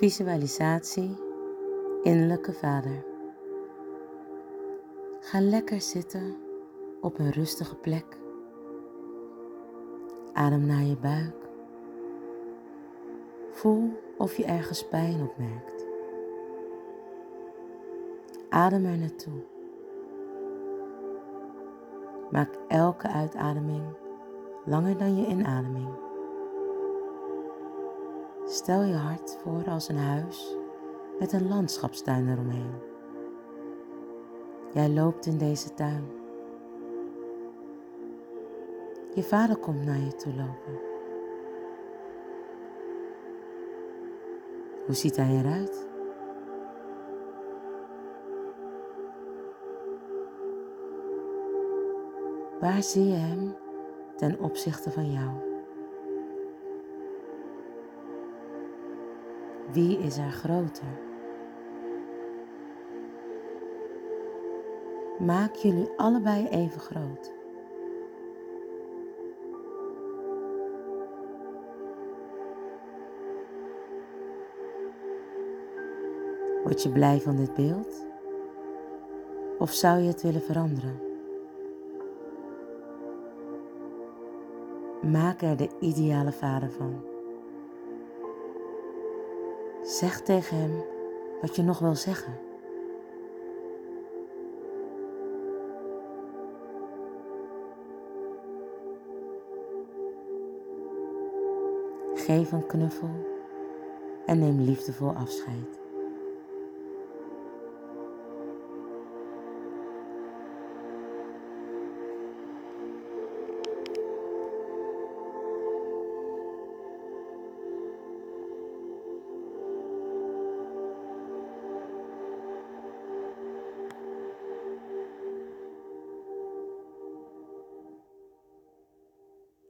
Visualisatie, innerlijke vader. Ga lekker zitten op een rustige plek. Adem naar je buik. Voel of je ergens pijn opmerkt. Adem er naartoe. Maak elke uitademing langer dan je inademing. Stel je hart voor als een huis met een landschapstuin eromheen. Jij loopt in deze tuin. Je vader komt naar je toe lopen. Hoe ziet hij eruit? Waar zie je hem ten opzichte van jou? Wie is er groter? Maak jullie allebei even groot. Word je blij van dit beeld? Of zou je het willen veranderen? Maak er de ideale vader van. Zeg tegen hem wat je nog wil zeggen. Geef een knuffel en neem liefdevol afscheid.